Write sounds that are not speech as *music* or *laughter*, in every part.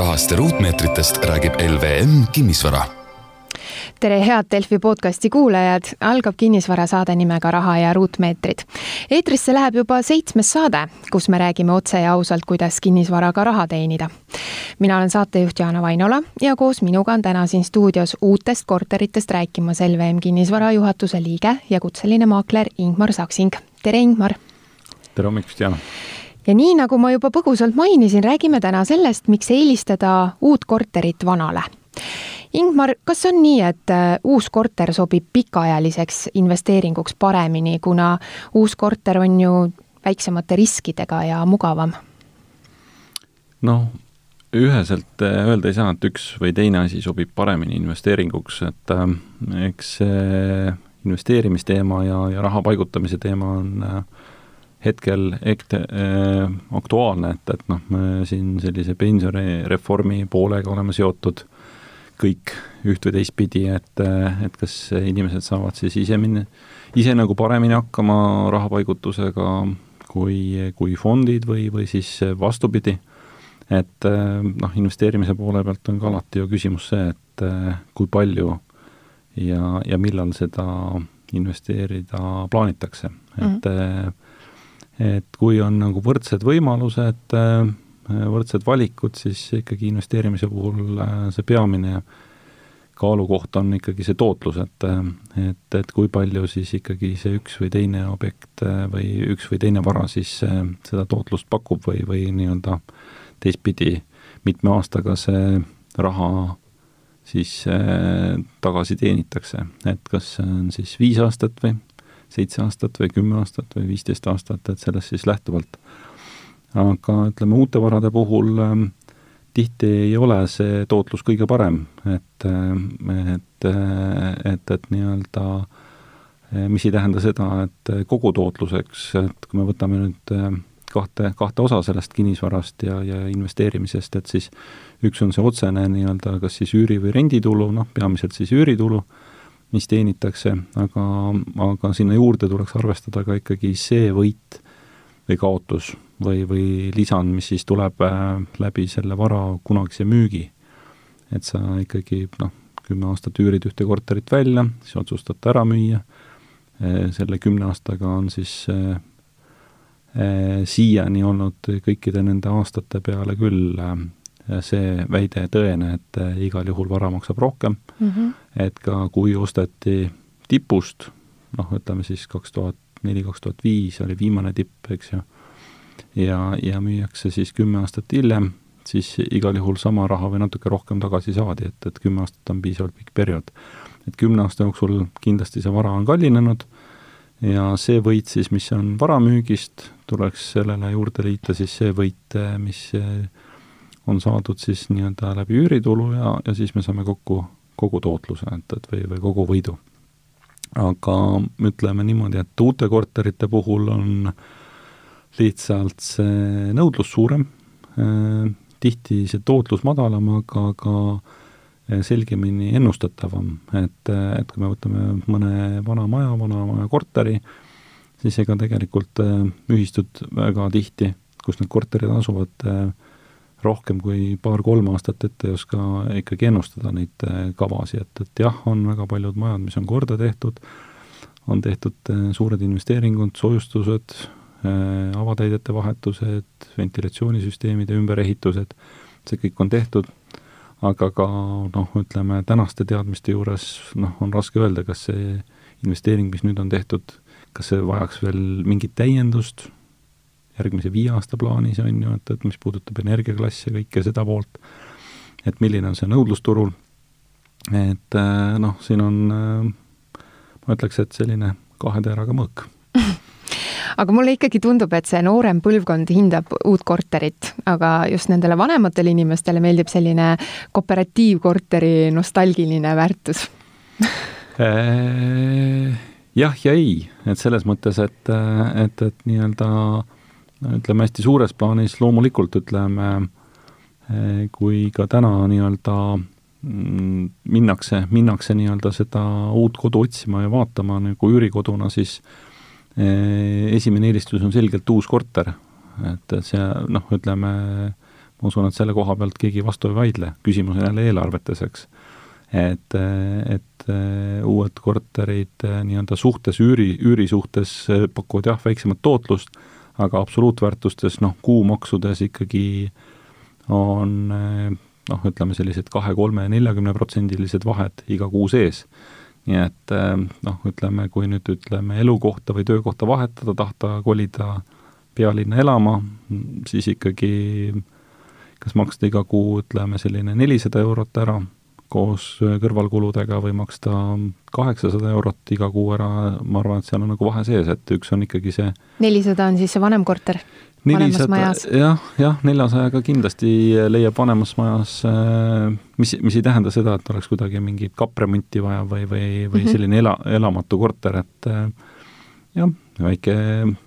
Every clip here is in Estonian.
rahast ja ruutmeetritest räägib LVM Kinnisvara tere, head Delfi podcasti kuulajad, algab kinnisvarasaade nimega Raha ja ruutmeetrid. eetrisse läheb juba seitsmes saade, kus me räägime otse ja ausalt, kuidas kinnisvaraga raha teenida. mina olen saatejuht Jaana Vainola ja koos minuga on täna siin stuudios uutest korteritest rääkimas LVM kinnisvara juhatuse liige ja kutseline maakler Ingmar Saksing. tere, Ingmar! tere hommikust, Jaana! Ja nii, nagu ma juba põgusalt mainisin, räägime täna sellest, miks eelistada uut korterit vanale Ingmar, kas on nii, et äh, uus korter sobib pikaajaliseks investeeringuks paremini, kuna uus korter on ju väiksemate riskidega ja mugavam? noh, üheselt äh, öelda ei saa, et üks või teine asi sobib paremini investeeringuks, et äh, eks see investeerimisteema ja, ja raha paigutamise teema on äh, hetkel ekte, äh, aktuaalne, et, et noh, me siin sellise pensionireformi poolega oleme seotud kõik üht või teistpidi, et, et kas inimesed saavad siis ise minna, ise nagu paremini hakkama rahapaigutusega kui, kui fondid või, või siis vastupidi. et noh, investeerimise poole pealt on ka alati ju küsimus see, et kui palju ja, ja millal seda investeerida plaanitakse, et mm -hmm. Et kui on nagu võrdsed võimalused äh, võrdsed valikud, siis ikkagi investeerimise puhul äh, see peamine kaalukoht on ikkagi see tootlus, et et, et kui palju siis ikkagi see üks või teine objekt äh, või üks või teine vara siis äh, seda tootlust pakub või, või nii-öelda teistpidi, mitme aastaga see raha siis tagasi teenitakse, et kas see on siis viis aastat või seitse aastat või kümme aastat või viisteist aastat, et sellest siis lähtuvalt. Aga ütleme, uute varade puhul ähm, tihti ei ole see tootlus kõige parem, et, äh, et, äh, et, et nii-öelda äh, mis ei tähenda seda, et kogu tootluseks, et kui me võtame nüüd kahte, kahte osa sellest kinnisvarast ja, ja investeerimisest, et siis üks on see otsene nii-öelda kas siis üüri- või renditulu, noh, peamiselt siis üüritulu, mis teenitakse, aga, aga sinna juurde tuleks arvestada ka ikkagi see võit või kaotus, või, või lisand, mis siis tuleb äh, läbi selle vara kunagise müügi. et sa ikkagi noh, kümme aastat üürid ühte korterit välja, siis otsustad ta ära müüa, äh, selle kümne aastaga on siis äh, siiani olnud kõikide nende aastate peale küll see väide tõene, et igal juhul vara maksab rohkem mm, -hmm. et ka kui osteti tipust, noh, ütleme siis kaks tuhat neli, kaks tuhat viis oli viimane tipp, eks ju ja, ja müüakse siis kümme aastat hiljem, siis igal juhul sama raha või natuke rohkem tagasi saadi, et, et kümme aastat on piisavalt pikk periood. et kümne aasta jooksul kindlasti see vara on kallinenud ja see võit siis, mis on varamüügist, tuleks sellele juurde liita siis see võit, mis on saadud siis nii-öelda läbi üüritulu ja, ja siis me saame kokku kogu tootluse, et, et või, või kogu võidu. aga ütleme niimoodi, et uute korterite puhul on lihtsalt see nõudlus suurem, äh, tihti see tootlus madalam, aga ka äh, selgemini ennustatavam, et, äh, et kui me võtame mõne vana maja, vana maja korteri, siis ega tegelikult ühistud väga tihti, kus need korterid asuvad, rohkem kui paar-kolm aastat ette ei oska ikkagi ennustada neid kavasid, et, et jah, on väga paljud majad, mis on korda tehtud, on tehtud suured investeeringud, soojustused, Äh, avatäidete vahetused, ventilatsioonisüsteemide ümberehitused, see kõik on tehtud, aga ka noh, ütleme tänaste teadmiste juures noh, on raske öelda, kas see investeering, mis nüüd on tehtud, kas see vajaks veel mingit täiendust järgmise viie aasta plaanis, on ju, et, et mis puudutab energiaklassi ja kõike seda poolt, et milline on see nõudlus turul, et äh, noh, siin on äh, ma ütleks, et selline kahe teraga mõõk. *laughs* Aga mulle ikkagi tundub, et see noorem põlvkond hindab uut korterit, aga just nendele vanematele inimestele meeldib selline kooperatiivkorteri nostalgiline väärtus. *laughs* Äh, jah ja ei, et selles mõttes, et, et, et nii-öelda ütleme hästi suures plaanis loomulikult ütleme, äh, kui ka täna nii-öelda mm, minnakse, minnakse nii-öelda seda uut kodu otsima ja vaatama nagu üürikoduna, siis esimene eelistus on selgelt uus korter, et see noh, ütleme ma usun, et selle koha pealt keegi vastu ei vaidle, küsimus on jälle eelarvetes, eks. et, et uued korterid nii-öelda suhtes, üüri, üüri suhtes pakuvad jah, väiksemat tootlust, aga absoluutväärtustes noh, kuumaksudes ikkagi on noh, ütleme sellised kahe, kolme, neljakümneprotsendilised vahed iga kuu sees. nii et noh, ütleme, kui nüüd ütleme elukohta või töökohta vahetada, tahta kolida pealinna elama, siis ikkagi kas maksta iga kuu, ütleme, selline nelisada eurot ära koos kõrvalkuludega või maksta kaheksasada eurot iga kuu ära, ma arvan, et seal on nagu vahe sees, et üks on ikkagi see nelisada on siis see vanem korter? nelisada, jah, jah, neljasajaga kindlasti leiab vanemas majas, äh, mis, mis ei tähenda seda, et oleks kuidagi mingit kappremonti vaja või, või, või -hmm. selline ela, elamatu korter, et äh, jah, väike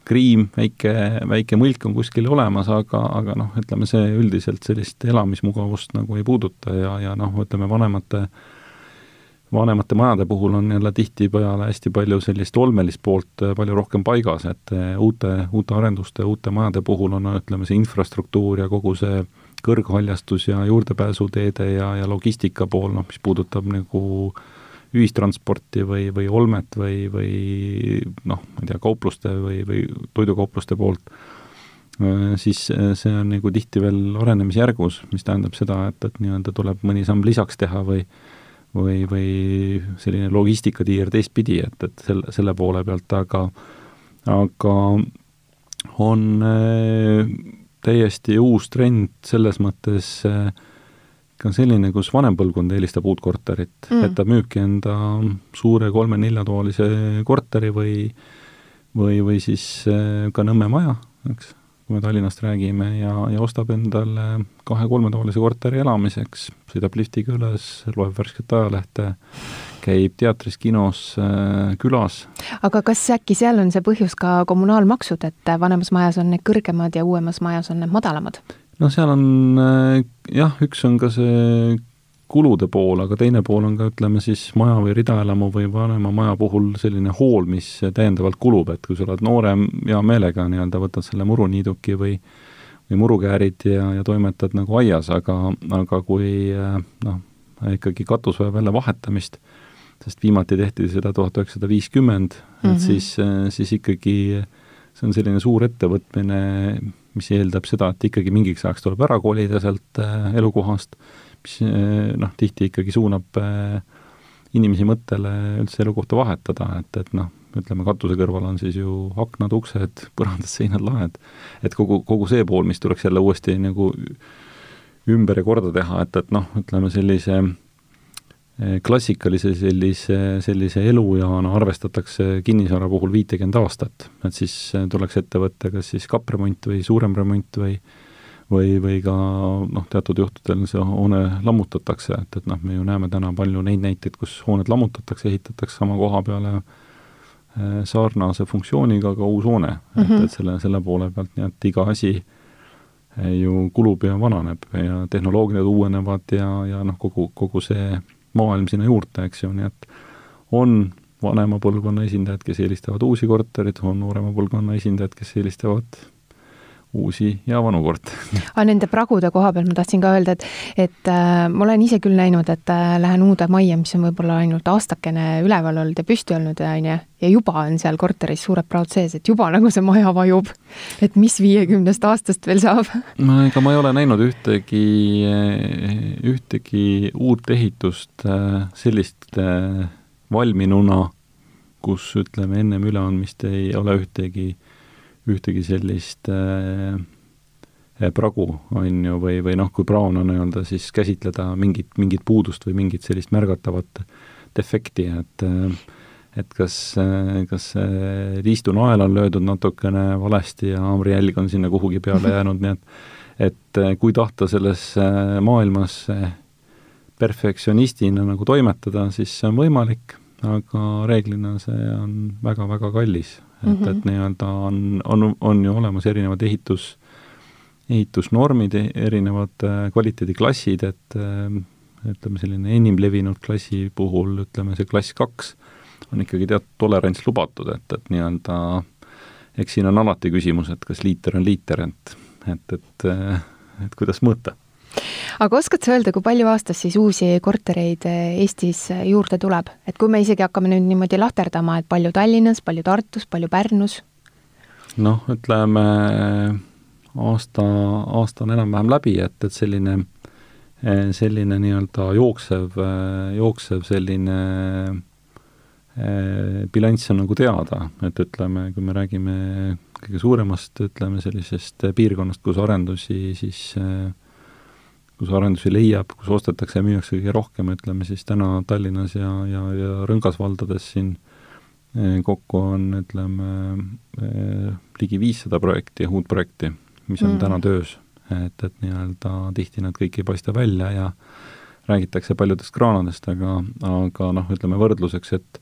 kriim, väike, väike mõlk on kuskil olemas, aga, aga noh, ütleme see üldiselt sellist elamismugavust nagu ei puuduta ja, ja noh, ütleme vanemate vanemate majade puhul on jälle tihtipeale hästi palju sellist olmelist poolt palju rohkem paigas, et uute, uute arenduste, uute majade puhul on, ütleme, see infrastruktuur ja kogu see kõrghaljastus ja juurdepääsuteede ja, ja logistika pool, noh, mis puudutab nagu äh, ühistransporti või, või olmet või, või noh, ma ei tea, kaupluste või, või toidukaupluste poolt, äh, siis äh, see on nagu tihti veel arenemisjärgus, mis tähendab seda, et, et nii-öelda tuleb mõni samm lisaks teha või või, või selline logistikatiir teistpidi, et, et selle, selle poole pealt, aga aga on äh, täiesti uus trend selles mõttes äh, ka selline, kus vanem põlvkond eelistab uut korterit mm., et ta müübki enda suure kolme-neljatoalise korteri või või, või siis äh, ka Nõmme maja, eks, kui me Tallinnast räägime, ja, ja ostab endale kahe-kolmetoalise korteri elamiseks, sõidab liftiga üles, loeb värsket ajalehte, käib teatris, kinos äh,, külas. aga kas äkki seal on see põhjus ka kommunaalmaksud, et vanemas majas on need kõrgemad ja uuemas majas on need madalamad? Noh, seal on äh, jah, üks on ka see kulude pool, aga teine pool on ka ütleme siis maja või ridaelamu või vanema maja puhul selline hool, mis täiendavalt kulub, et kui sa oled noorem, hea meelega nii-öelda võtad selle muruniiduki või või murukäärid ja, ja toimetad nagu aias, aga, aga kui äh, noh, ikkagi katus vajab jälle vahetamist, sest viimati tehti seda tuhat üheksasada viiskümmend, et mm -hmm. siis, äh, siis ikkagi see on selline suur ettevõtmine, mis eeldab seda, et ikkagi mingiks ajaks tuleb ära kolida sealt äh, elukohast, mis äh, noh, tihti ikkagi suunab äh, inimesi mõttele üldse elukohta vahetada, et, et noh, ütleme katuse kõrval on siis ju aknad, uksed, põrandad, seinad, laed. et kogu, kogu see pool, mis tuleks jälle uuesti nagu ümber ja korda teha, et, et noh, ütleme sellise klassikalise sellise, sellise elujaana arvestatakse kinnisvara puhul viitekümmet aastat, et siis eh, tuleks ette võtta kas siis kappremont või suurem remont või või, või ka noh, teatud juhtudel see hoone lammutatakse, et, et noh, me ju näeme täna palju neid näiteid, kus hooned lammutatakse, ehitatakse sama koha peale eh, sarnase funktsiooniga ka uus hoone mm, -hmm. et, mhm. et selle, selle poole pealt, nii et iga asi ju kulub ja vananeb ja tehnoloogiad uuenevad ja, ja noh, kogu, kogu see maailm sinna juurde, eks ju, nii et on vanema põlvkonna esindajad, kes eelistavad uusi korterid, on noorema põlvkonna esindajad, kes eelistavad uusi ja vanu kortereid. *laughs* aga nende pragude koha peal ma tahtsin ka öelda, et, et äh, ma olen ise küll näinud, et äh, lähen uude majja, mis on võib-olla ainult aastakene üleval olnud ja püsti olnud, on ju, ja juba on seal korteris suured praod sees, et juba nagu see maja vajub. et mis viiekümnest aastast veel saab? *laughs* no ega ma ei ole näinud ühtegi, ühtegi uut ehitust äh, sellist äh, valminuna, kus ütleme, ennem üleandmist ei ole ühtegi äh, ühtegi sellist äh, pragu, on ju, või, või noh, kui praon on nii-öelda, siis käsitleda mingit, mingit puudust või mingit sellist märgatavat defekti, et äh, et kas, äh, kas see riistunael on löödud natukene valesti ja haamrijälg on sinna kuhugi peale *laughs* jäänud, nii et et äh, kui tahta selles äh, maailmas perfektsionistina nagu toimetada, siis see on võimalik, aga reeglina see on väga-väga kallis et mm, -hmm. et nii-öelda on, on, on ju olemas erinevad ehitus, ehitusnormid, erinevad äh, kvaliteediklassid, et äh, ütleme, selline enim levinud klassi puhul, ütleme see klass kaks, on ikkagi teatud tolerants lubatud, et, et nii-öelda eks siin on alati küsimus, et kas liiter on liiter, et, et, et et kuidas mõõta. Aga oskad sa öelda, kui palju aastas siis uusi kortereid Eestis juurde tuleb, et kui me isegi hakkame nüüd niimoodi lahterdama, et palju Tallinnas, palju Tartus, palju Pärnus? noh, ütleme aasta, aasta on enam-vähem läbi, et, et selline, selline nii-öelda jooksev, jooksev selline eh, bilanss on nagu teada, et ütleme, kui me räägime kõige suuremast, ütleme sellisest piirkonnast, kus arendusi siis kus arendusi leiab, kus ostetakse ja müüakse kõige rohkem, ütleme siis täna Tallinnas ja, ja, ja Rõngas valdades siin eh, kokku on, ütleme, eh, ligi viissada projekti, uut projekti, mis on mm. täna töös. et, et nii-öelda tihti nad kõik ei paista välja ja räägitakse paljudest kraanadest, aga, aga noh, ütleme võrdluseks, et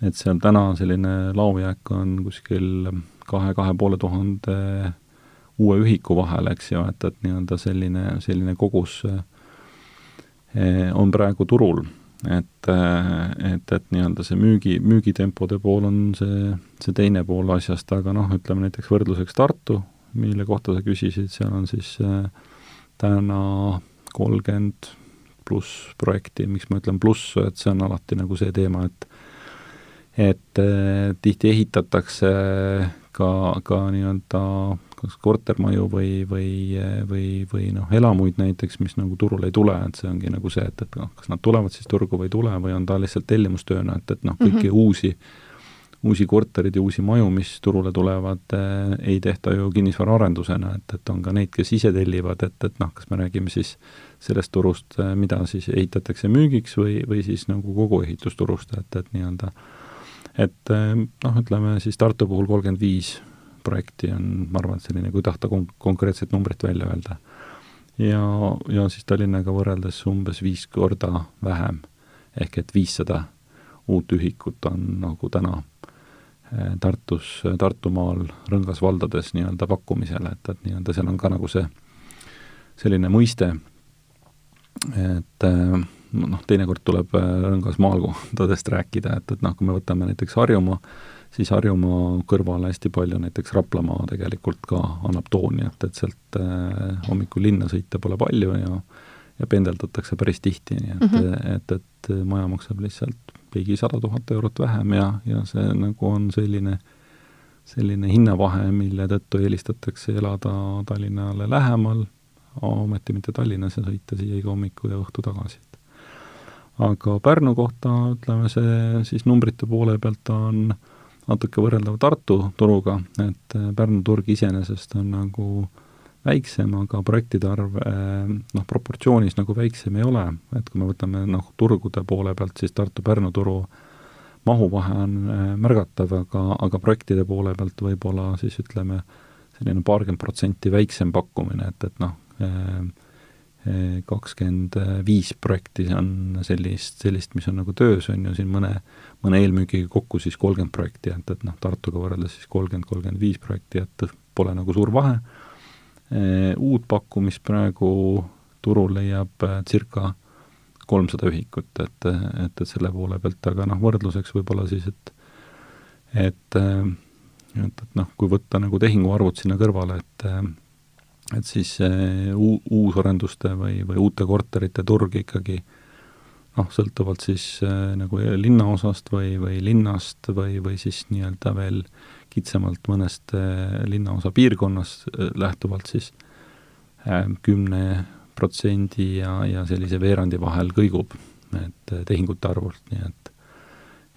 et seal täna selline laojääk on kuskil kahe, kahe poole tuhande uue ühiku vahel, eks ju, et, et nii-öelda selline, selline kogus eh, on praegu turul. et, eh, et, et nii-öelda see müügi, müügitempode pool on see, see teine pool asjast, aga noh, ütleme näiteks võrdluseks Tartu, mille kohta sa küsisid, seal on siis eh, täna kolmkümmend pluss projekti, miks ma ütlen pluss, et see on alati nagu see teema, et et tihti ehitatakse ka, ka nii-öelda kas kortermaju või, või, või, või noh, elamuid näiteks, mis nagu turule ei tule, et see ongi nagu see, et, et noh, kas nad tulevad siis turgu või ei tule või on ta lihtsalt tellimustööna, et, et noh, kõiki mm -hmm. uusi uusi korterid ja uusi maju, mis turule tulevad eh,, ei tehta ju kinnisvaraarendusena, et, et on ka neid, kes ise tellivad, et, et noh, kas me räägime siis sellest turust, mida siis ehitatakse müügiks või, või siis nagu kogu ehitusturust, et, et nii-öelda et noh, ütleme siis Tartu puhul kolmkümmend viis projekti on, ma arvan, et selline, kui tahta kon-, konkreetset numbrit välja öelda. ja, ja siis Tallinnaga võrreldes umbes viis korda vähem, ehk et viissada uut ühikut on nagu täna eh, Tartus, Tartumaal, Rõngas valdades nii-öelda pakkumisel, et, et nii-öelda seal on ka nagu see selline mõiste, et eh, noh, teinekord tuleb eh, Rõngas maalkohtadest rääkida, et, et noh, kui me võtame näiteks Harjumaa, siis Harjumaa kõrvale hästi palju näiteks Raplamaa tegelikult ka annab tooni, et, et sealt äh, hommikul linna sõita pole palju ja ja pendeldatakse päris tihti, nii et mm, -hmm. et, et maja maksab lihtsalt ligi sada tuhat eurot vähem ja, ja see nagu on selline, selline hinnavahe, mille tõttu eelistatakse elada Tallinnale lähemal, ometi mitte Tallinnas ja sõita siia iga hommiku ja õhtu tagasi. aga Pärnu kohta, ütleme see siis numbrite poole pealt on äh, natuke võrreldav Tartu turuga, et äh, Pärnu turg iseenesest on nagu väiksem, aga projektide arv äh, noh, proportsioonis nagu väiksem ei ole, et kui me võtame noh, turgude poole pealt, siis Tartu-Pärnu turu mahuvahe on äh, märgatav, aga, aga projektide poole pealt võib-olla siis ütleme, selline paarkümmend protsenti väiksem pakkumine, et, et noh, kakskümmend viis projekti on sellist, sellist, mis on nagu töös, on ju, siin mõne, mõne eelmüügiga kokku siis kolmkümmend projekti, et, et noh, Tartuga võrreldes siis kolmkümmend, kolmkümmend viis projekti, et pole nagu suur vahe. Uut pakkumist praegu turul leiab äh, circa kolmsada ühikut, et, et, et selle poole pealt, aga noh, võrdluseks võib-olla siis, et et äh, et, et noh, kui võtta nagu tehinguarvud sinna kõrvale, et äh, et siis uu-, uusarenduste või, või uute korterite turg ikkagi noh, sõltuvalt siis äh, nagu linnaosast või, või linnast või, või siis nii-öelda veel kitsamalt mõnest äh, linnaosa piirkonnast äh, lähtuvalt siis kümne äh, protsendi ja, ja sellise veerandi vahel kõigub, et äh, tehingute arvult, nii et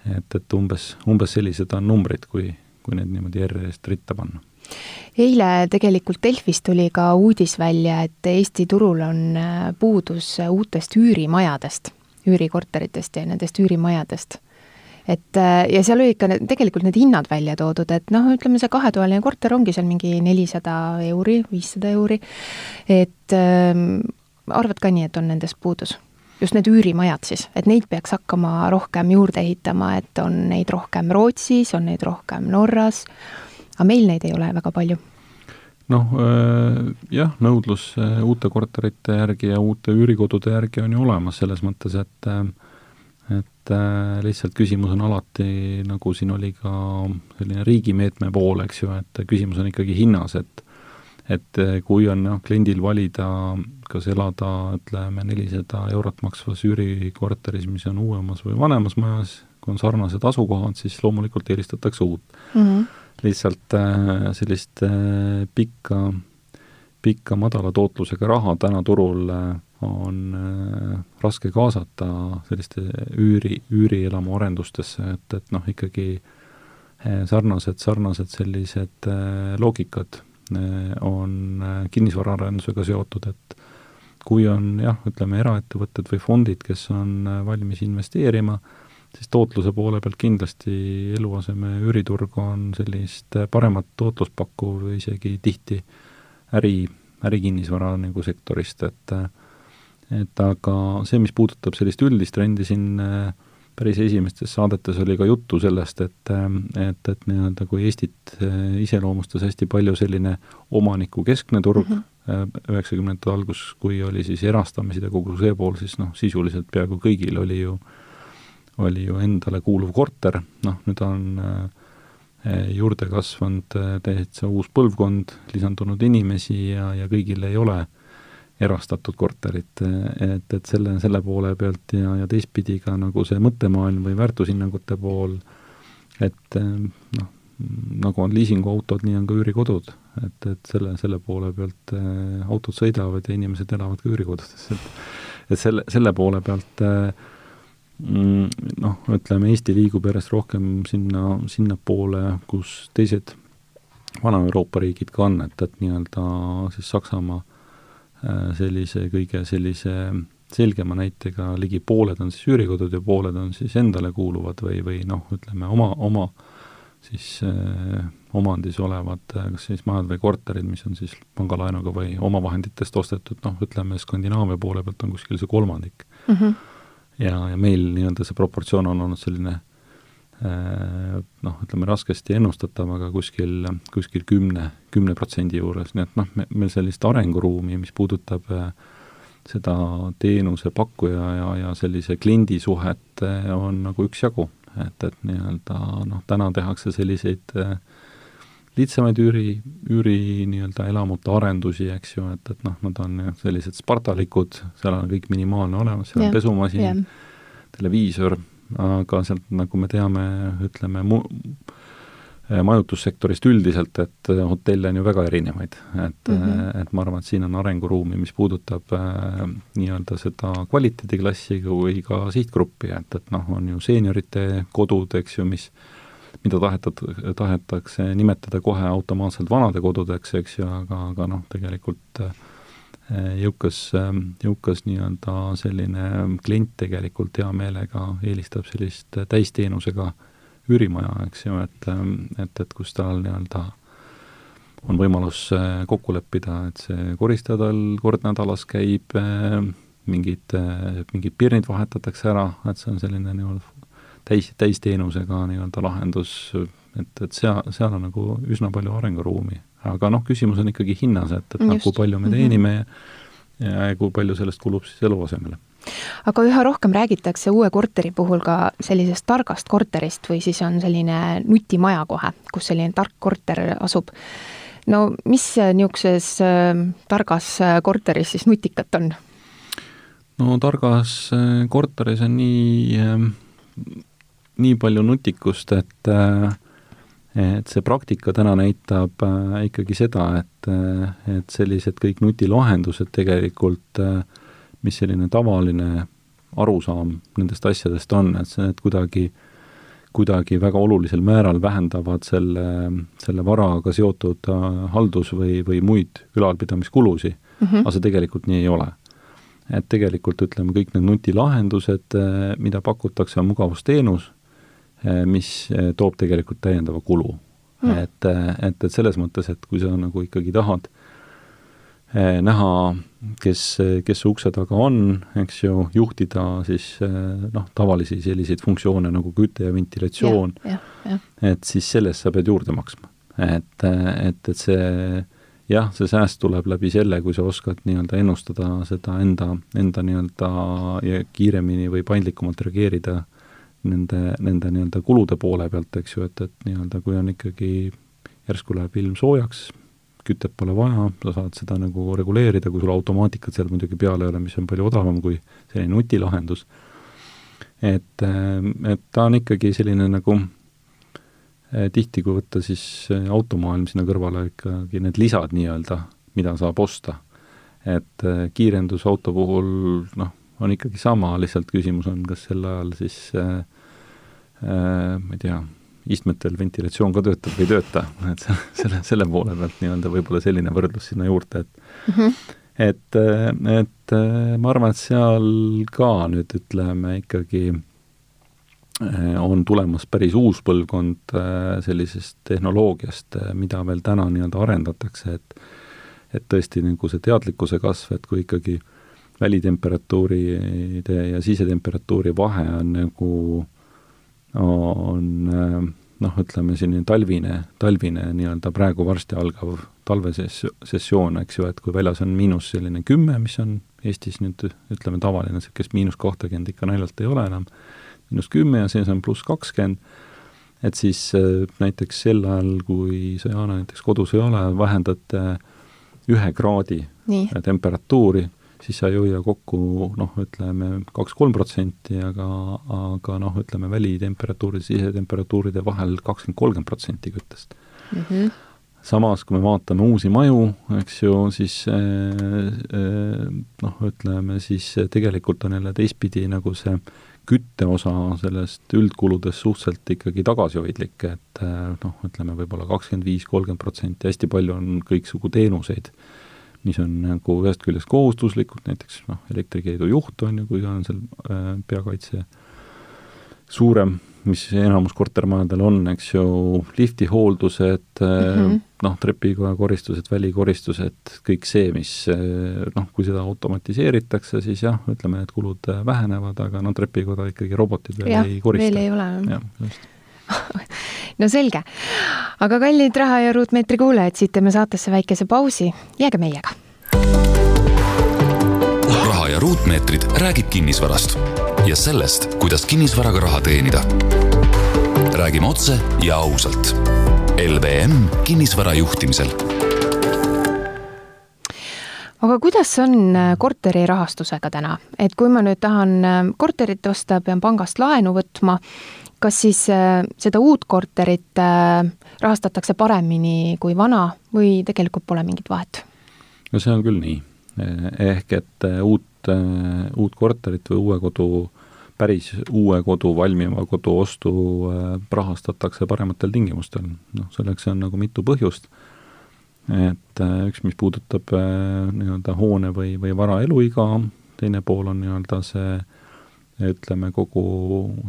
et, et umbes, umbes sellised on numbrid, kui, kui need niimoodi järjest ritta panna eile tegelikult Delfis tuli ka uudis välja, et Eesti turul on äh, puudus uutest üürimajadest, üürikorteritest ja nendest üürimajadest. et äh, ja seal olid ka need, tegelikult need hinnad välja toodud, et noh, ütleme see kahetoaline korter ongi seal mingi nelisada euri, viissada euri, et ähm, arvad ka nii, et on nendest puudus? just need üürimajad siis, et neid peaks hakkama rohkem juurde ehitama, et on neid rohkem Rootsis, on neid rohkem Norras aga meil neid ei ole väga palju noh, äh, jah, nõudlus äh, uute korterite järgi ja uute üürikodude järgi on ju olemas, selles mõttes, et äh, et lihtsalt küsimus on alati, nagu siin oli ka selline riigimeetme pool, eks ju, et küsimus on ikkagi hinnas, et et kui on noh, kliendil valida, kas elada ütleme, nelisada eurot maksvas üürikorteris, mis on uuemas või vanemas majas, kui on sarnased asukohad, siis loomulikult eelistatakse uut mm. -hmm. Lihtsalt äh, sellist äh, pikka, pikka madala tootlusega raha täna turul äh, on äh, raske kaasata selliste üüri, üürielamu arendustesse, et, et noh, ikkagi äh, sarnased, sarnased sellised äh, loogikad äh, on äh, kinnisvaraarendusega seotud, et kui on jah, ütleme eraettevõtted või fondid, kes on äh, valmis investeerima, siis tootluse poole pealt kindlasti eluaseme üüriturg on sellist paremat tootlust pakkuv isegi tihti äri, ärikinnisvara nagu sektorist, et et aga see, mis puudutab sellist üldist trendi siin päris esimestes saadetes oli ka juttu sellest, et et, et nii-öelda kui Eestit iseloomustas hästi palju selline omanikukeskne turg mhm. üheksakümnendate mm -hmm. algus, kui oli siis erastamised ja kogu see pool, siis noh, sisuliselt peaaegu kõigil oli ju äh, oli ju endale kuuluv korter, noh, nüüd on äh, juurde kasvanud äh, täitsa uus põlvkond, lisandunud inimesi ja, ja kõigil ei ole erastatud korterit, et, et selle, selle poole pealt ja, ja teistpidi ka nagu see mõttemaailm või väärtushinnangute pool, et äh, noh, nagu on liisinguautod, nii on ka üürikodud. et, et selle, selle poole pealt äh, autod sõidavad ja inimesed elavad ka üürikodudes, et et selle, selle poole pealt äh, noh, ütleme Eesti liigub järjest rohkem sinna, sinnapoole, kus teised Vana-Euroopa riigid ka on, et, et nii-öelda siis Saksamaa äh, sellise kõige sellise selgema näitega ligi pooled on siis üürikodud ja pooled on siis endale kuuluvad või, või noh, ütleme oma, oma siis äh, omandis olevad äh, kas siis majad või korterid, mis on siis pangalaenuga või omavahenditest ostetud, noh, ütleme Skandinaavia poole pealt on kuskil see kolmandik mm. -hmm ja, ja meil nii-öelda see proportsioon on olnud selline äh, noh, ütleme raskesti ennustatav, aga kuskil, kuskil kümne, kümne protsendi juures, nii et noh, me, meil sellist arenguruumi, mis puudutab äh, seda teenusepakkuja ja, ja sellise kliendi suhet äh, on nagu üksjagu. et, et nii-öelda noh, täna tehakse selliseid äh, lihtsamaid üüri, üüri nii-öelda elamute arendusi, eks ju, et, et noh, nad on sellised spartalikud, seal on kõik minimaalne olemas, seal yeah. on pesumasin yeah., televiisor, aga sealt, nagu me teame, ütleme mu-, majutussektorist üldiselt, et hotelle on ju väga erinevaid. et mm, -hmm. et ma arvan, et siin on arenguruumi, mis puudutab äh, nii-öelda seda kvaliteediklassi või ka sihtgruppi, et, et noh, on ju seeniorite kodud, eks ju, mis äh, mida tahetat-, tahetakse nimetada kohe automaatselt vanadekodudeks, eks ju, aga, aga noh, tegelikult eh, jõukas, jõukas nii-öelda selline klient tegelikult hea meelega eelistab sellist täisteenusega üürimaja, eks ju, et, et, et kus tal nii-öelda on võimalus eh, kokku leppida, et see koristaja tal kord nädalas käib, eh, mingid, mingid pirnid vahetatakse ära, et see on selline nii-öelda täis, täisteenusega nii-öelda lahendus, et, et seal, seal on nagu üsna palju arenguruumi. aga noh, küsimus on ikkagi hinnas, et, et noh, kui palju me mhm. teenime mm -hmm. ja, ja kui palju sellest kulub siis eluasemele aga üha rohkem räägitakse uue korteri puhul ka sellisest targast korterist või siis on selline nutimaja kohe, kus selline tark korter asub. no mis niisuguses äh, targas äh, korteris siis nutikat on? no targas äh, korteris on nii nii palju nutikust, et et see praktika täna näitab äh, ikkagi seda, et, äh, et sellised kõik nutilahendused tegelikult, äh, mis selline tavaline arusaam nendest asjadest on, et see, et kuidagi, kuidagi väga olulisel määral vähendavad selle, selle varaga seotud haldus- või, või muid ülalpidamiskulusid mm, -hmm. aga see tegelikult nii ei ole. et tegelikult ütleme, kõik need nutilahendused, mida pakutakse, on mugavusteenus mis eh, toob tegelikult täiendava kulu. Mm.. et, eh, et, et selles mõttes, et kui sa nagu ikkagi tahad näha, kes, kes su ukse taga on, eks ju, juhtida siis noh, tavalisi selliseid funktsioone nagu küte ja ventilatsioon, et siis selle eest sa pead juurde maksma. et, et, et see jah, see sääst tuleb läbi selle, kui sa oskad nii-öelda ennustada seda enda, enda nii-öelda ja kiiremini või paindlikumalt reageerida nende, nende nii-öelda kulude poole pealt, eks ju, et, et nii-öelda kui on ikkagi järsku läheb ilm soojaks, kütet pole vaja, sa saad seda nagu reguleerida, kui sul automaatikat seal muidugi peal ei ole, mis on palju odavam kui selline nutilahendus. et, et ta on ikkagi selline nagu eh, tihti, kui võtta siis eh, automaailm sinna kõrvale, ikkagi need lisad nii-öelda, mida saab osta. et eh, kiirendus auto puhul noh, on ikkagi sama, lihtsalt küsimus on, kas sel ajal siis äh, äh, ma ei tea, istmetel ventilatsioon ka töötab või ei tööta, et selle, selle poole pealt nii-öelda võib-olla selline võrdlus sinna juurde, et mm -hmm. et, et ma arvan, et seal ka nüüd ütleme ikkagi on tulemas päris uus põlvkond sellisest tehnoloogiast, mida veel täna nii-öelda arendatakse, et et tõesti nagu see teadlikkuse kasv, et kui ikkagi välitemperatuuride ja sisetemperatuuri vahe on nagu on noh, ütleme selline talvine, talvine nii-öelda praegu varsti algav talvesessioon, eks ju, et kui väljas on miinus selline kümme, mis on Eestis nüüd ütleme tavaline, niisugust miinus kahtekümmend ikka naljalt ei ole enam, miinus kümme ja sees on pluss kakskümmend, et siis äh, näiteks sel ajal, kui sa, Jaana, näiteks kodus ei ole, vähendad ühe kraadi Nii. temperatuuri siis sa ei hoia kokku noh, ütleme kaks-kolm protsenti, aga, aga noh, ütleme välitemperatuuride, sisetemperatuuride vahel kakskümmend, kolmkümmend protsenti küttest mm. -hmm. samas, kui me vaatame uusi maju, eks ju, siis eh, noh, ütleme siis tegelikult on jälle teistpidi nagu see kütteosa sellest üldkuludest suhteliselt ikkagi tagasihoidlik, et noh, ütleme võib-olla kakskümmend viis, kolmkümmend protsenti, hästi palju on kõiksugu teenuseid mis on nagu ühest küljest kohustuslikud, näiteks noh, elektrikeedu juht on ju, kui on seal äh, peakaitse suurem, mis enamus kortermajadel on, eks ju, lifti hooldused mm, -hmm. noh, trepikoja koristused, välikoristused, kõik see, mis äh, noh, kui seda automatiseeritakse, siis jah, ütleme, need kulud äh, vähenevad, aga no trepikoda ikkagi robotid veel ja, ei korista. veel ei ole. jah, *laughs* no selge. aga kallid Raha ja Ruutmeetri kuulajad, siit teeme saatesse väikese pausi, jääge meiega. raha ja Ruutmeetrid räägib kinnisvarast ja sellest, kuidas kinnisvaraga raha teenida. räägime otse ja ausalt. LVM kinnisvara juhtimisel aga kuidas on äh, korteri rahastusega täna, et kui ma nüüd tahan äh, korterit osta, pean pangast laenu võtma kas siis äh, seda uut korterit äh, rahastatakse paremini kui vana või tegelikult pole mingit vahet? no see on küll nii. ehk et äh, uut, uut korterit või uue kodu, päris uue kodu, valmiva kodu ostu rahastatakse parematel tingimustel. noh, selleks on nagu mitu põhjust, et üks, mis puudutab nii-öelda hoone või, või vara eluiga, teine pool on nii-öelda see ütleme, kogu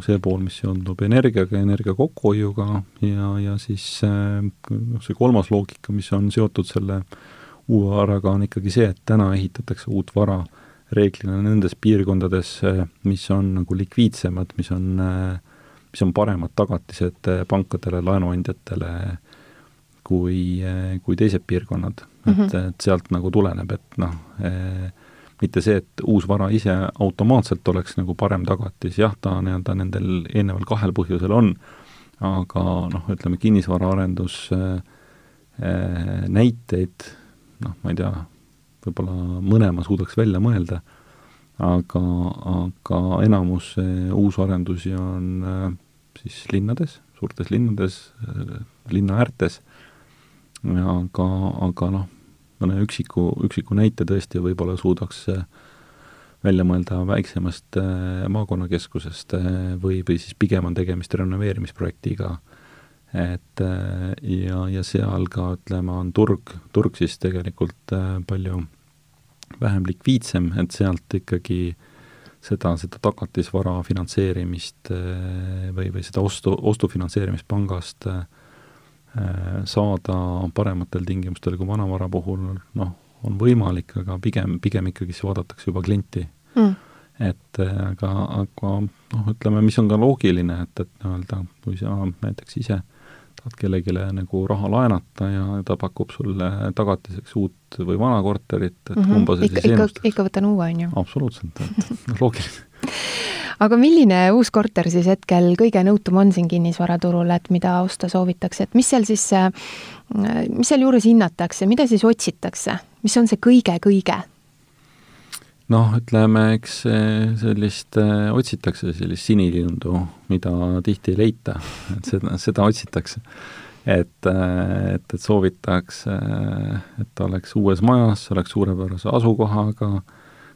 see pool, mis seondub energiaga, energia kokkuhoiuga ja, ja siis noh, see kolmas loogika, mis on seotud selle uue varaga, on ikkagi see, et täna ehitatakse uut vara reeglina nendes piirkondades, mis on nagu likviidsemad, mis on, mis on paremad tagatised pankadele, laenuandjatele kui, kui teised piirkonnad mm. -hmm. et, et sealt nagu tuleneb, et noh mitte see, et uus vara ise automaatselt oleks nagu parem tagatis, jah, ta nii-öelda nendel eelneval kahel põhjusel on, aga noh, ütleme kinnisvaraarendus äh, äh, näiteid, noh, ma ei tea, võib-olla mõne ma suudaks välja mõelda, aga, aga enamus äh, uusarendusi on äh, siis linnades, suurtes linnades äh,, linna äärtes, aga, aga noh, mõne üksiku, üksiku näite tõesti võib-olla suudaks äh, välja mõelda väiksemast äh, maakonnakeskusest äh, või, või siis pigem on tegemist renoveerimisprojektiga, et ja, ja seal ka ütleme, on turg, turg siis tegelikult palju vähem likviidsem, et sealt ikkagi seda, seda tagatisvara finantseerimist või, või seda ostu, ostufinantseerimist pangast äh, saada parematel tingimustel kui vanavara puhul, noh, on võimalik, aga pigem, pigem ikkagi siis vaadatakse juba klienti. Mm.. et äh, aga, aga noh, ütleme, mis on ka loogiline, et, et nii-öelda kui sa näiteks ise tahad kellelegi nagu raha laenata ja ta pakub sulle tagatiseks uut või vana korterit, et mm -hmm. kumba sa ikka, siis ennustad? ikka võtan uue, on ju. absoluutselt, et *laughs* noh, loogiline aga milline uus korter siis hetkel kõige nõutum on siin kinnisvaraturul, et mida osta soovitakse, et mis seal siis, mis sealjuures hinnatakse, mida siis otsitakse, mis on see kõige-kõige? Noh, ütleme, eks sellist otsitakse, sellist sinilindu, mida tihti ei leita, et seda, seda otsitakse. et, et, et soovitakse, et ta oleks uues majas, oleks suurepärase asukohaga,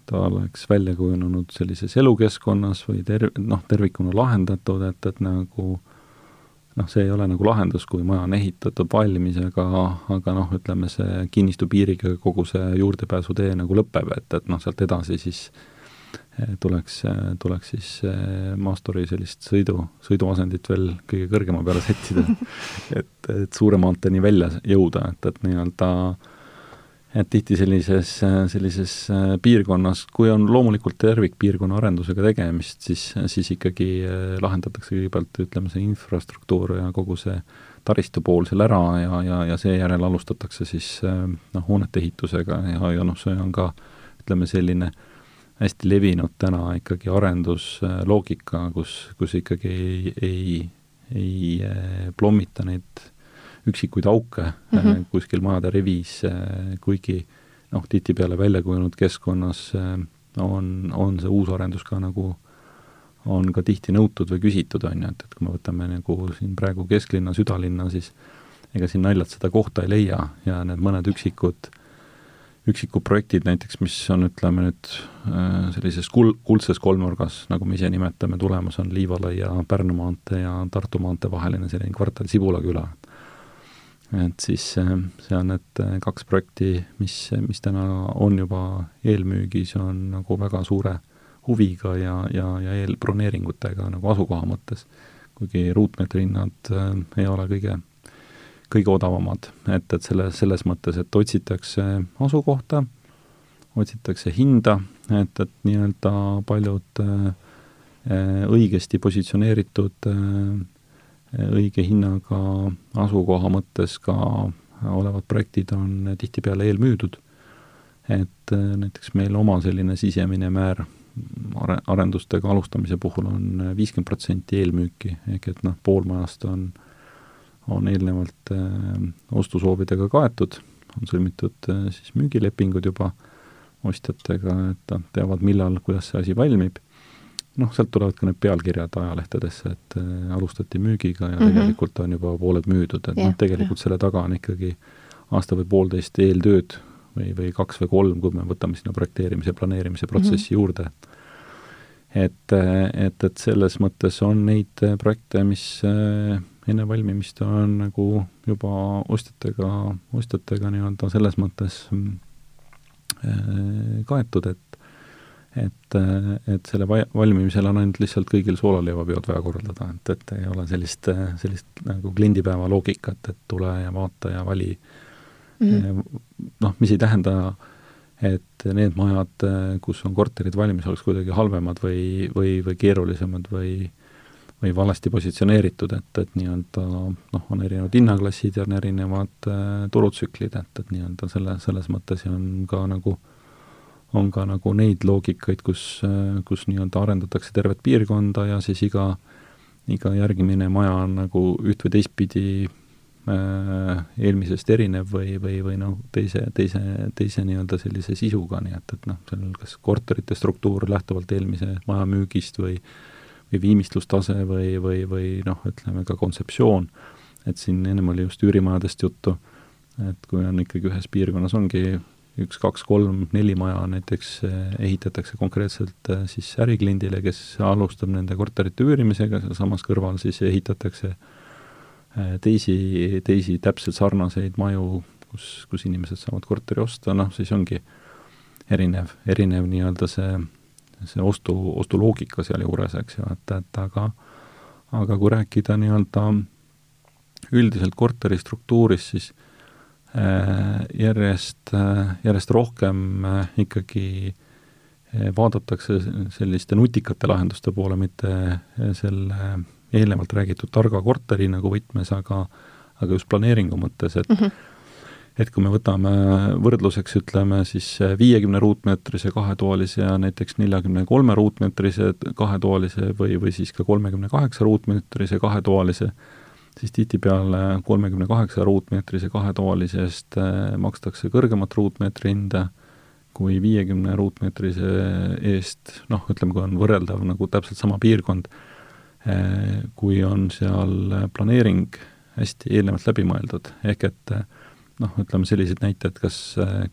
ta oleks välja kujunenud sellises elukeskkonnas või ter-, noh, tervikuna lahendatud, et, et nagu noh, see ei ole nagu lahendus, kui maja on ehitatud valmis, aga, aga noh, ütleme see kinnistu piiriga kogu see juurdepääsutee nagu lõpeb, et, et noh, sealt edasi siis eh, tuleks, tuleks siis eh, maasturi sellist sõidu, sõiduasendit veel kõige kõrgema peale sättida *laughs* et, et suure maanteeni välja jõuda, et, et nii-öelda äh, et tihti sellises, sellises äh, piirkonnas, kui on loomulikult tervikpiirkonna arendusega tegemist, siis, siis ikkagi äh, lahendatakse kõigepealt, ütleme, see infrastruktuur ja kogu see taristu pool seal ära ja, ja, ja seejärel alustatakse siis äh, noh, hoonete ehitusega ja, ja noh, see on ka ütleme, selline hästi levinud täna ikkagi arendusloogika, kus, kus ikkagi ei, ei, ei plommita neid üksikuid auke mm -hmm. kuskil majade rivis, äh, kuigi noh, tihtipeale välja kujunenud keskkonnas äh, on, on see uus arendus ka nagu on ka tihti nõutud või küsitud, on ju, et, et kui me võtame nagu siin praegu kesklinna, südalinna, siis ega siin naljalt seda kohta ei leia ja need mõned üksikud, üksikud projektid näiteks, mis on, ütleme nüüd sellises kul-, kuldses kolmnurgas, nagu me ise nimetame, tulemas on Liivalaia, Pärnu maantee ja Tartu maantee vaheline selline kvartal Sibula küla et siis äh, see on need äh, kaks projekti, mis, mis täna on juba eelmüügis, on nagu väga suure huviga ja, ja, ja eelbroneeringutega nagu asukoha mõttes. kuigi ruutmeetri hinnad äh, ei ole kõige, kõige odavamad, et, et selle, selles mõttes, et otsitakse asukohta, otsitakse hinda, et, et nii-öelda paljud äh, õigesti positsioneeritud äh, õige hinnaga asukoha mõttes ka olevad projektid on tihtipeale eelmüüdud. et äh, näiteks meil oma selline sisemine määr are-, arendustega alustamise puhul on viiskümmend protsenti eelmüüki, ehk et noh, pool majast on, on eelnevalt äh, ostusoovidega kaetud, on sõlmitud äh, siis müügilepingud juba ostjatega, et nad teavad, millal, kuidas see asi valmib noh, sealt tulevad ka need pealkirjad ajalehtedesse, et äh, alustati müügiga ja mm -hmm. tegelikult on juba pooled müüdud, et yeah, noh, tegelikult yeah. selle taga on ikkagi aasta või poolteist eeltööd või, või kaks või kolm, kui me võtame sinna projekteerimise, planeerimise protsessi mm -hmm. juurde. et, et, et selles mõttes on neid projekte, mis äh, enne valmimist on nagu juba ostjatega, ostjatega nii-öelda selles mõttes äh, kaetud, et et, et selle va-, valmimisel on ainult lihtsalt kõigil soolaleivapeod vaja korraldada, et, et ei ole sellist, sellist nagu kliendipäeva loogikat, et tule ja vaata ja vali. Mm -hmm.. noh, mis ei tähenda, et need majad, kus on korterid valmis, oleks kuidagi halvemad või, või, või keerulisemad või või valesti positsioneeritud, et, et nii-öelda noh, on erinevad hinnaklassid ja on erinevad äh, turutsüklid, et, et nii-öelda selle, selles mõttes on ka nagu äh, on ka nagu neid loogikaid, kus, kus nii-öelda arendatakse tervet piirkonda ja siis iga, iga järgmine maja on nagu üht või teistpidi äh, eelmisest erinev või, või, või noh, teise, teise, teise nii-öelda sellise sisuga, nii et, et noh, seal kas korterite struktuur lähtuvalt eelmise maja müügist või või viimistlustase või, või, või noh, ütleme ka kontseptsioon, et siin ennem oli just üürimajadest juttu, et kui on ikkagi ühes piirkonnas ongi üks, kaks, kolm, neli maja näiteks eh, ehitatakse konkreetselt eh, siis ärikliendile, kes alustab nende korterite üürimisega, sealsamas kõrval siis ehitatakse eh, teisi, teisi täpselt sarnaseid maju, kus, kus inimesed saavad korteri osta, noh siis ongi erinev, erinev nii-öelda see, see ostu, ostuloogika sealjuures, eks ju, et, et aga aga kui rääkida nii-öelda üldiselt korteri struktuurist, siis Äh, järjest, äh, järjest rohkem äh, ikkagi vaadatakse selliste nutikate lahenduste poole, mitte selle eelnevalt räägitud targa korteri nagu võtmes, aga aga just planeeringu mõttes, et mm -hmm. et kui me võtame võrdluseks, ütleme siis viiekümne ruutmeetrise kahetoalise ja näiteks neljakümne kolme ruutmeetrise kahetoalise või, või siis ka kolmekümne kaheksa ruutmeetrise kahetoalise, siis tihtipeale kolmekümne kaheksa ruutmeetrise kahetoalise eest äh, makstakse kõrgemat ruutmeetri hinda kui viiekümne ruutmeetrise eest, noh, ütleme, kui on võrreldav nagu täpselt sama piirkond, äh, kui on seal planeering hästi eelnevalt läbi mõeldud, ehk et äh, noh, ütleme sellised näited, kas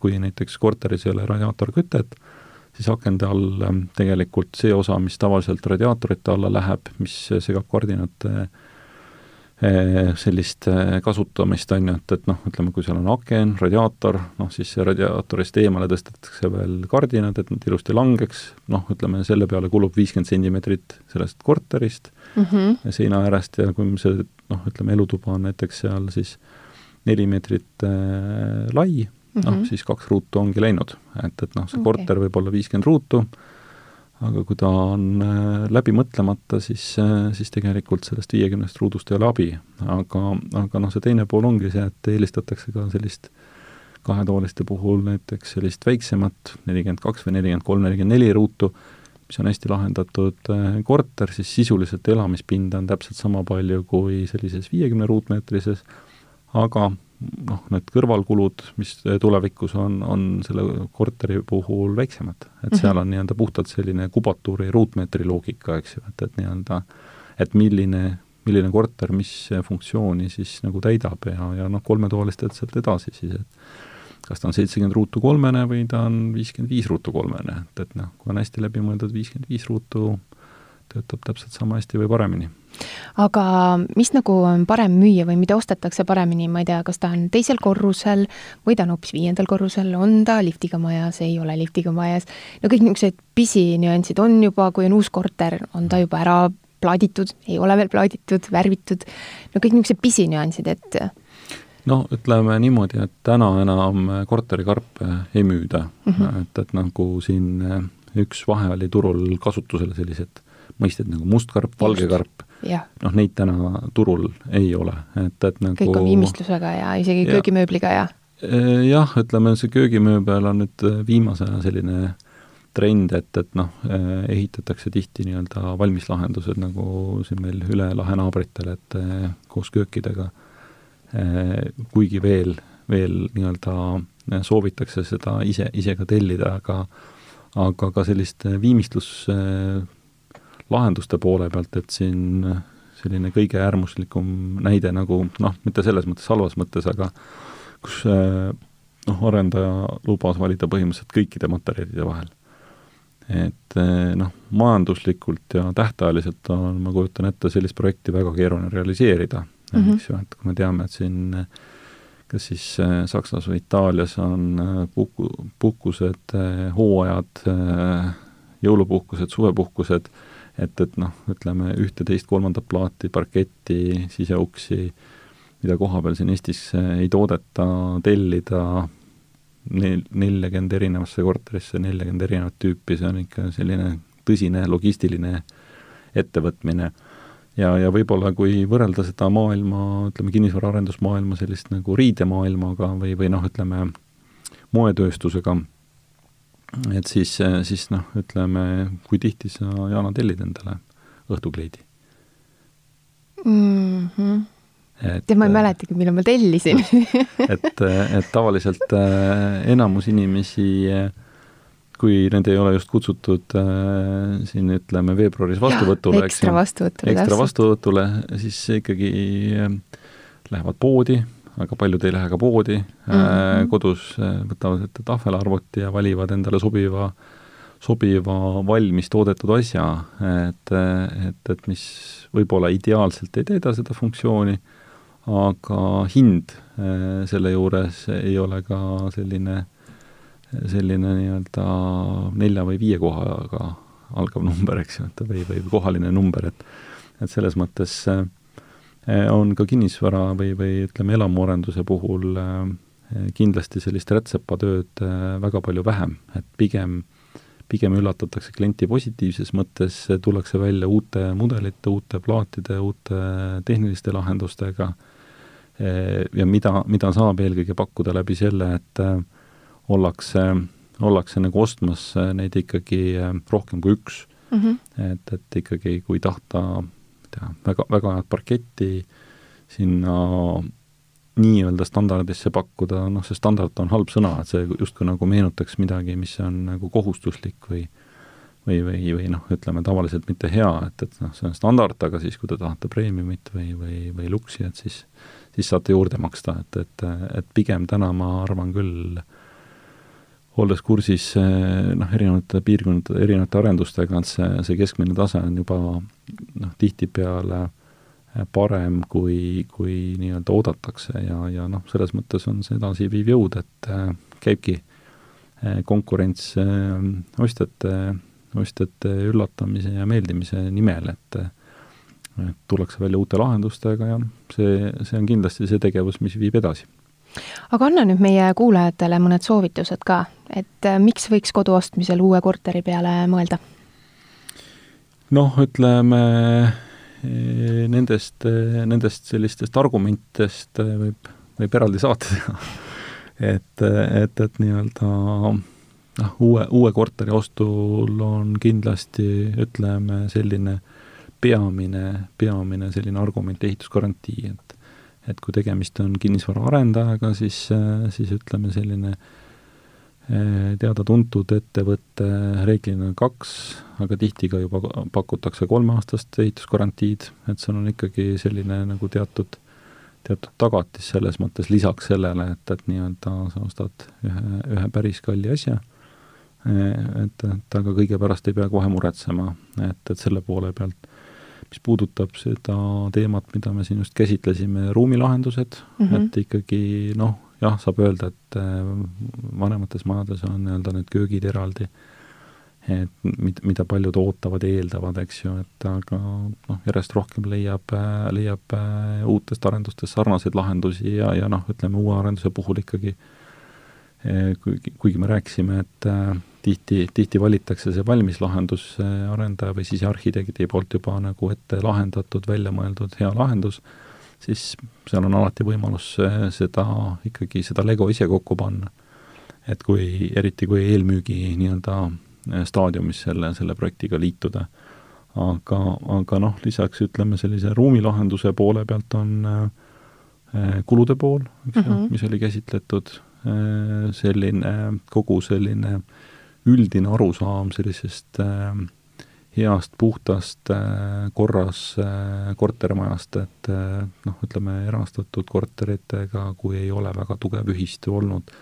kui näiteks korteris ei ole radiaatorkütet, siis akende all tegelikult see osa, mis tavaliselt radiaatorite alla läheb, mis segab kardinate äh, sellist äh, kasutamist, on ju, et, et noh, ütleme, kui seal on aken, radiaator, noh siis radiaatorist eemale tõstetakse veel kardinad, et nad ilusti langeks, noh, ütleme selle peale kulub viiskümmend sentimeetrit sellest korterist mm -hmm. seina äärest ja kui see noh, ütleme elutuba on näiteks seal siis neli meetrit äh, lai mm, -hmm. noh, siis kaks ruutu ongi läinud. et, et noh, see okay. korter võib olla viiskümmend ruutu, aga kui ta on äh, läbi mõtlemata, siis äh,, siis tegelikult sellest viiekümnest ruudust ei ole abi. aga, aga noh, see teine pool ongi see, et eelistatakse ka sellist kahetoaliste puhul näiteks sellist väiksemat, nelikümmend kaks või nelikümmend kolm, nelikümmend neli ruutu, mis on hästi lahendatud äh, korter, siis sisuliselt elamispinda on täpselt sama palju kui sellises viiekümne ruutmeetrises, aga noh, need kõrvalkulud, mis tulevikus on, on selle korteri puhul väiksemad. et mm -hmm. seal on nii-öelda puhtalt selline kubatuuri ruutmeetri loogika, eks ju, et, et nii-öelda et milline, milline korter mis funktsiooni siis nagu täidab ja, ja noh, kolmetoalistelt sealt edasi siis, et kas ta on seitsekümmend ruutu kolmene või ta on viiskümmend viis ruutu kolmene, et, et noh, kui on hästi läbimõeldud viiskümmend viis ruutu, töötab täpselt sama hästi või paremini aga mis nagu on parem müüa või mida ostetakse paremini, ma ei tea, kas ta on teisel korrusel või ta on hoopis viiendal korrusel, on ta liftiga majas, ei ole liftiga majas, no kõik niisugused pisinüansid on juba, kui on uus korter, on ta juba ära plaaditud, ei ole veel plaaditud, värvitud, no kõik niisugused pisinüansid, et no ütleme niimoodi, et täna enam korterikarpe ei müüda. Mm, -hmm. et, et nagu siin üks vahe oli turul kasutusel sellised mõisted nagu mustkarp, valge karp, noh, neid täna turul ei ole, et, et nagu kõik on viimistlusega ja isegi ja. köögimööbliga ja? E, jah, ütleme, see köögimööbel on nüüd viimase aja selline trend, et, et noh, e, ehitatakse tihti nii-öelda valmislahendused nagu siin meil üle lahe naabritel, et e, koos köökidega, kuigi veel, veel nii-öelda soovitakse seda ise, ise ka tellida, aga aga ka sellist viimistlus lahenduste poole pealt, et siin selline kõige äärmuslikum näide nagu noh, mitte selles mõttes halvas mõttes, aga kus noh, arendaja lubas valida põhimõtteliselt kõikide materjalide vahel. et noh, majanduslikult ja tähtajaliselt on, ma kujutan ette, sellist projekti väga keeruline realiseerida mm, -hmm. eks ju, et kui me teame, et siin kas siis Saksas või Itaalias on puhku, puhkused, hooajad, jõulupuhkused, suvepuhkused, et, et noh, ütleme ühte-teist-kolmandat plaati, parketti, siseuksi, mida koha peal siin Eestis ei toodeta, tellida nel-, neljakümmend erinevasse korterisse, neljakümmend erinevat tüüpi, see on ikka selline tõsine logistiline ettevõtmine. ja, ja võib-olla kui võrrelda seda maailma, ütleme, kinnisvaraarendusmaailma sellist nagu riidemaailmaga või, või noh, ütleme, moetööstusega, et siis, siis noh, ütleme, kui tihti sa, Jana, tellid endale õhtukleidi mm? -hmm. et tead, ma ei mäletagi, millal ma tellisin *laughs* et, et tavaliselt enamus inimesi kui need ei ole just kutsutud siin ütleme veebruaris vastuvõtule, ekstra vastuvõtule, ekstra vastuvõtule, siis ikkagi äh, lähevad poodi, väga paljud ei lähe ka poodi mm, -hmm. kodus äh, võtavad ette tahvelarvuti ja valivad endale sobiva, sobiva valmis toodetud asja, et, et, et mis võib-olla ideaalselt ei täida seda funktsiooni, aga hind äh, selle juures ei ole ka selline, selline nii-öelda nelja või viie kohaga algav number, eks ju, et või, või kohaline number, et et selles mõttes äh, on ka kinnisvara või, või ütleme, elamuarenduse puhul eh, kindlasti sellist rätsepatööd eh, väga palju vähem, et pigem, pigem üllatatakse klienti positiivses mõttes, tullakse välja uute mudelite, uute plaatide, uute tehniliste lahendustega, ja mida, mida saab eelkõige pakkuda läbi selle, et ollakse, ollakse nagu ostmas neid ikkagi rohkem kui üks mm. -hmm. et, et ikkagi, kui tahta, tea, väga, väga head parketti sinna nii-öelda standardisse pakkuda, noh, see standard on halb sõna, et see justkui nagu meenutaks midagi, mis on nagu kohustuslik või või, või, või noh, ütleme tavaliselt mitte hea, et, et noh, see on standard, aga siis, kui te tahate premiumit või, või, või luksi, et siis, siis saate juurde maksta, et, et, et pigem täna ma arvan küll, olles kursis noh, erinevate piirkondade, erinevate arendustega, et see, see keskmine tase on juba noh, tihtipeale parem, kui, kui nii-öelda oodatakse ja, ja noh, selles mõttes on see edasiviiv jõud, et äh, käibki konkurents ostjate, ostjate üllatamise ja meeldimise nimel, et et tullakse välja uute lahendustega ja noh, see, see on kindlasti see tegevus, mis viib edasi. Aga anna nüüd meie kuulajatele mõned soovitused ka, et miks võiks kodu ostmisel uue korteri peale mõelda? noh, ütleme nendest, nendest sellistest argumentidest võib, võib eraldi saate teha. et, et, et nii-öelda noh, uue, uue korteri ostul on kindlasti, ütleme, selline peamine, peamine selline argument ehitusgarantii, et et kui tegemist on kinnisvaraarendajaga, siis, siis ütleme, selline äh, teada-tuntud ettevõte reeglina kaks, aga tihti ka juba pakutakse kolmeaastast ehitusgarantiid, et seal on ikkagi selline nagu teatud, teatud tagatis selles mõttes lisaks sellele, et, et nii-öelda sa ostad ühe, ühe päris kalli asja, eh, et, et aga kõige pärast ei pea kohe muretsema, et, et selle poole pealt mis puudutab seda teemat, mida me siin just käsitlesime, ruumilahendused mm, -hmm. et ikkagi noh, jah, saab öelda, et äh, vanemates majades on nii-öelda need köögid eraldi, et mid-, mida paljud ootavad, eeldavad, eks ju, et aga noh, järjest rohkem leiab, äh, leiab äh, uutest arendustest sarnaseid lahendusi ja, ja noh, ütleme uue arenduse puhul ikkagi kuigi, kuigi me rääkisime, et tihti, tihti valitakse see valmis lahendus arendaja või siis arhitekti poolt juba nagu ette lahendatud, välja mõeldud hea lahendus siis seal on alati võimalus äh, seda, ikkagi seda lego ise kokku panna. et kui, eriti kui eelmüügi nii-öelda äh, staadiumis selle, selle projektiga liituda. aga, aga noh, lisaks ütleme sellise ruumilahenduse poole pealt on äh, kulude pool, eks ju -hmm., mis oli käsitletud äh,, selline, kogu selline üldine arusaam sellisest äh, heast, puhtast, äh, korras äh, kortermajast, et äh, noh, ütleme erastatud korteritega, kui ei ole väga tugev ühistu olnud,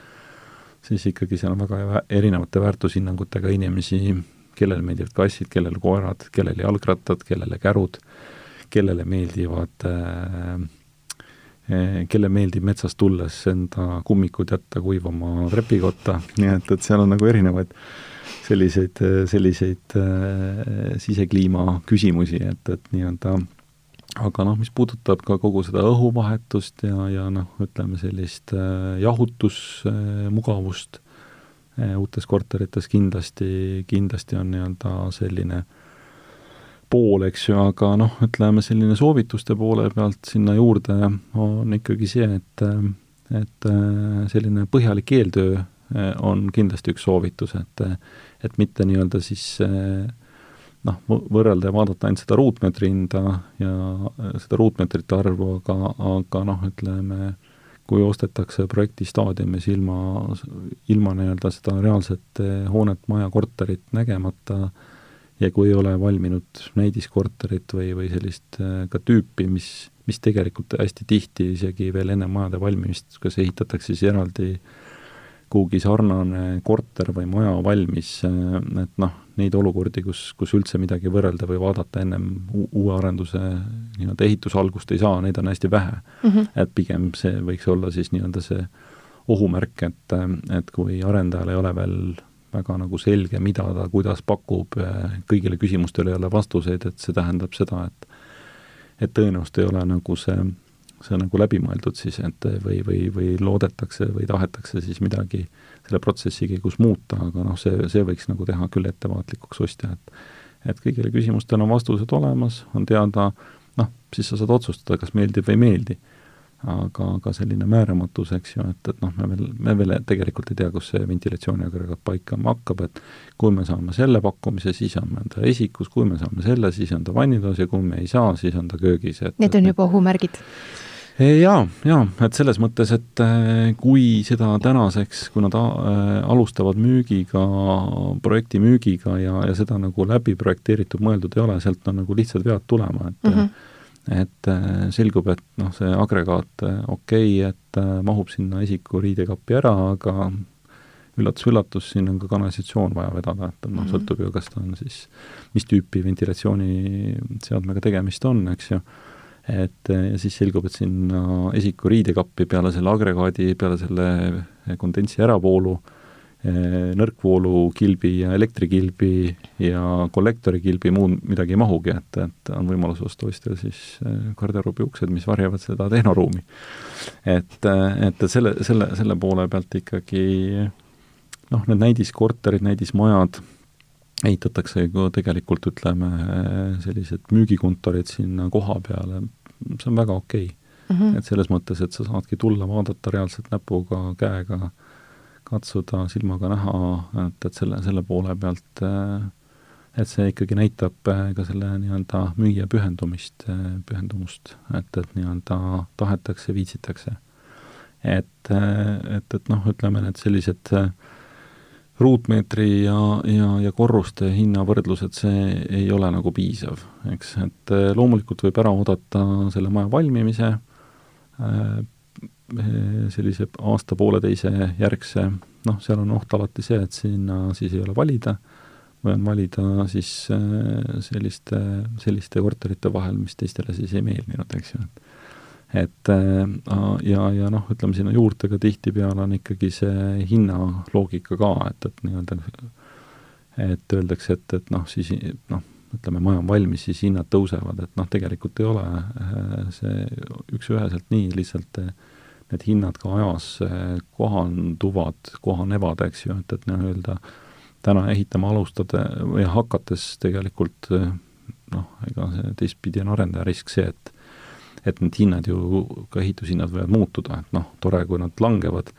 siis ikkagi seal on väga erinevate väärtushinnangutega inimesi, kellele meeldivad kassid, kellele koerad, kellele jalgrattad, kellele kärud, kellele meeldivad äh, kelle meeldib metsast tulles enda kummikud jätta kuivama trepikotta, nii et, et seal on nagu erinevaid selliseid, selliseid äh, sisekliima küsimusi, et, et nii-öelda aga noh, mis puudutab ka kogu seda õhuvahetust ja, ja noh, ütleme sellist äh, jahutusmugavust äh, uutes korterites kindlasti, kindlasti on nii-öelda selline pool, eks ju, aga noh, ütleme selline soovituste poole pealt sinna juurde on ikkagi see, et et selline põhjalik eeltöö on kindlasti üks soovitus, et et mitte nii-öelda siis eh, noh, võrrelda ja vaadata ainult seda ruutmeetri hinda ja seda ruutmeetrite arvu, aga, aga noh, ütleme, kui ostetakse projekti staadiumis ilma, ilma nii-öelda seda reaalset hoonet, maja, korterit nägemata ja kui ei ole valminud näidiskorterit või, või sellist ka tüüpi, mis, mis tegelikult hästi tihti isegi veel enne majade valmimist, kas ehitatakse siis eraldi äh, kuhugi sarnane korter või maja valmis, et noh, neid olukordi, kus, kus üldse midagi võrrelda või vaadata ennem uue arenduse nii-öelda ehituse algust ei saa, neid on hästi vähe mm. -hmm. et pigem see võiks olla siis nii-öelda see ohumärk, et, et kui arendajal ei ole veel väga nagu selge, mida ta, kuidas pakub, kõigile küsimustele ei ole vastuseid, et see tähendab seda, et et tõenäoliselt ei ole nagu see see nagu läbi mõeldud siis, et või, või, või loodetakse või tahetakse siis midagi selle protsessi käigus muuta, aga noh, see, see võiks nagu teha küll ettevaatlikuks ostja, et et kõigile küsimustele on vastused olemas, on teada, noh, siis sa saad otsustada, kas meeldib või ei meeldi. Aga, aga selline määramatus, eks ju, et, et noh, me veel, me veel tegelikult ei tea, kus see ventilatsiooniagregaat paikama hakkab, et kui me saame selle pakkumise, siis on ta esikus, kui me saame selle, siis on ta vannitoas ja kui me ei saa, siis on ta köögis, et Need on juba ohumärgid? jaa, jaa, et selles mõttes, et äh, kui seda tänaseks, kui nad äh, alustavad müügiga, projekti müügiga ja, ja seda nagu läbi projekteeritud, mõeldud ei ole, sealt on nagu lihtsad vead tulema, et mm -hmm et äh, selgub, et noh, see agregaat okei okay,, et mahub sinna isiku riidekappi ära, aga üllatus-üllatus, siin on ka kanalisatsioon vaja vedada, et noh, mhm. sõltub ju, kas ta on siis, mis tüüpi ventilatsiooniseadmega tegemist on, eks ju et ja siis selgub, et sinna esiku riidekappi peale selle agregaadi, peale selle kondentsi äravoolu, eh, nõrkvoolu kilbi ja elektrikilbi ja kollektori kilbi, muud midagi ei mahugi, et, et on võimalus osta ostjal siis eh, garderoobi uksed, mis varjavad seda tehnoruumi. et, et selle, selle, selle poole pealt ikkagi noh, need näidiskorterid, näidismajad, ehitatakse ju tegelikult ütleme, sellised müügikontorid sinna koha peale, see on väga okei okay. mm. -hmm. et selles mõttes, et sa saadki tulla, vaadata reaalselt näpuga, käega, katsuda, silmaga näha, et, et selle, selle poole pealt et see ikkagi näitab ka selle nii-öelda müüja pühendumist, pühendumust, et, et nii-öelda tahetakse, viitsitakse. et, et, et noh, ütleme need sellised äh, ruutmeetri ja, ja, ja korruste hinnavõrdlused, see ei ole nagu piisav, eks, et loomulikult võib ära oodata selle maja valmimise, sellise aasta-pooleteise järgse, noh, seal on oht alati see, et sinna siis ei ole valida, või on valida siis eh, selliste, selliste korterite vahel, mis teistele siis ei meeldinud, eks ju, et et äh, ja, ja noh, ütleme sinna juurde ka tihtipeale on ikkagi see hinnaloogika ka, et, et nii-öelda et öeldakse, et, et noh, siis noh, ütleme, maja on valmis, siis hinnad tõusevad, et noh, tegelikult ei ole see üks-üheselt nii, lihtsalt äh, need hinnad ka ajas kohanduvad, kohanevad, eks ju, et, et nii-öelda täna ehitama alustada või hakates tegelikult noh, ega see teistpidi on arendaja risk see, et et need hinnad ju, ka ehitushinnad võivad muutuda, et noh, tore, kui nad langevad,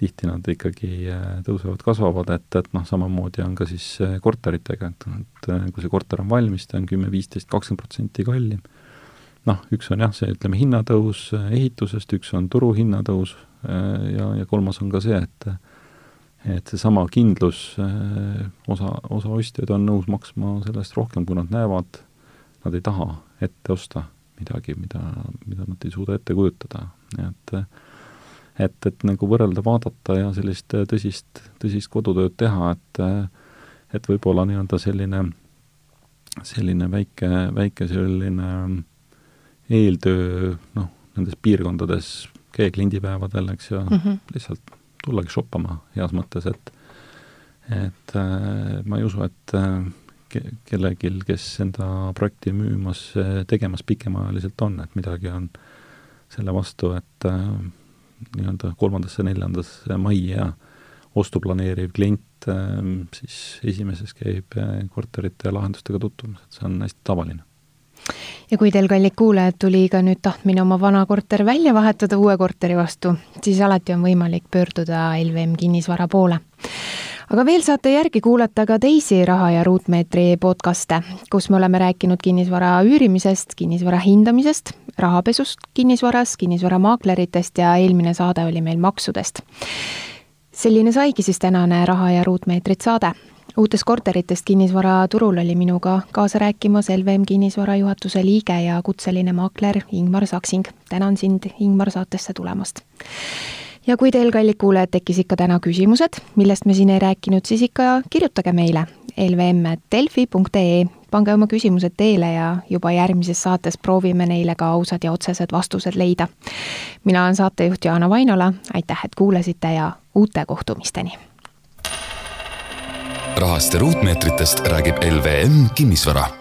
tihti nad ikkagi äh, tõusevad, kasvavad, et, et noh, samamoodi on ka siis korteritega, et, et kui see korter on valmis, ta on kümme, viisteist, kakskümmend protsenti kallim, noh, üks on jah, see ütleme, hinnatõus ehitusest, üks on turuhinnatõus ja, ja kolmas on ka see, et et seesama kindlus, osa, osa ostjaid on nõus maksma sellest rohkem, kui nad näevad, nad ei taha ette osta midagi, mida, mida nad ei suuda ette kujutada, et et, et nagu võrrelda, vaadata ja sellist tõsist, tõsist kodutööd teha, et et võib-olla nii-öelda selline, selline väike, väike selline eeltöö noh, nendes piirkondades, käia kliendipäevadel, eks ju mm, -hmm. lihtsalt tullagi shoppama heas mõttes, et et äh, ma ei usu, et äh, kellelgi, kes enda projekti müümas, tegemas pikemaajaliselt on, et midagi on selle vastu, et äh, nii-öelda kolmandasse, neljandasse majja ostu planeeriv klient äh, siis esimeses käib äh, korterite lahendustega tutvumas, et see on hästi tavaline ja kui teil, kallid kuulajad, tuli ka nüüd tahtmine oma vana korter välja vahetada uue korteri vastu, siis alati on võimalik pöörduda LVM kinnisvara poole aga veel saate järgi kuulata ka teisi Raha ja ruutmeetri podcast'e, kus me oleme rääkinud kinnisvara üürimisest, kinnisvara hindamisest, rahapesust kinnisvaras, kinnisvaramaakleritest ja eelmine saade oli meil maksudest. selline saigi siis tänane Raha ja ruutmeetrit saade uutest korteritest kinnisvaraturul oli minuga kaasa rääkimas LVM kinnisvara juhatuse liige ja kutseline maakler Ingmar Saksing. tänan sind, Ingmar, saatesse tulemast ja kui teil, kallid kuulajad, tekkis ikka täna küsimused, millest me siin ei rääkinud, siis ikka kirjutage meile lvm.delfi.ee, pange oma küsimused teele ja juba järgmises saates proovime neile ka ausad ja otsesed vastused leida. mina olen saatejuht Jaana Vainola, aitäh, et kuulasite ja uute kohtumisteni! Rahast ja ruutmeetritest räägib LVM Kinnisvara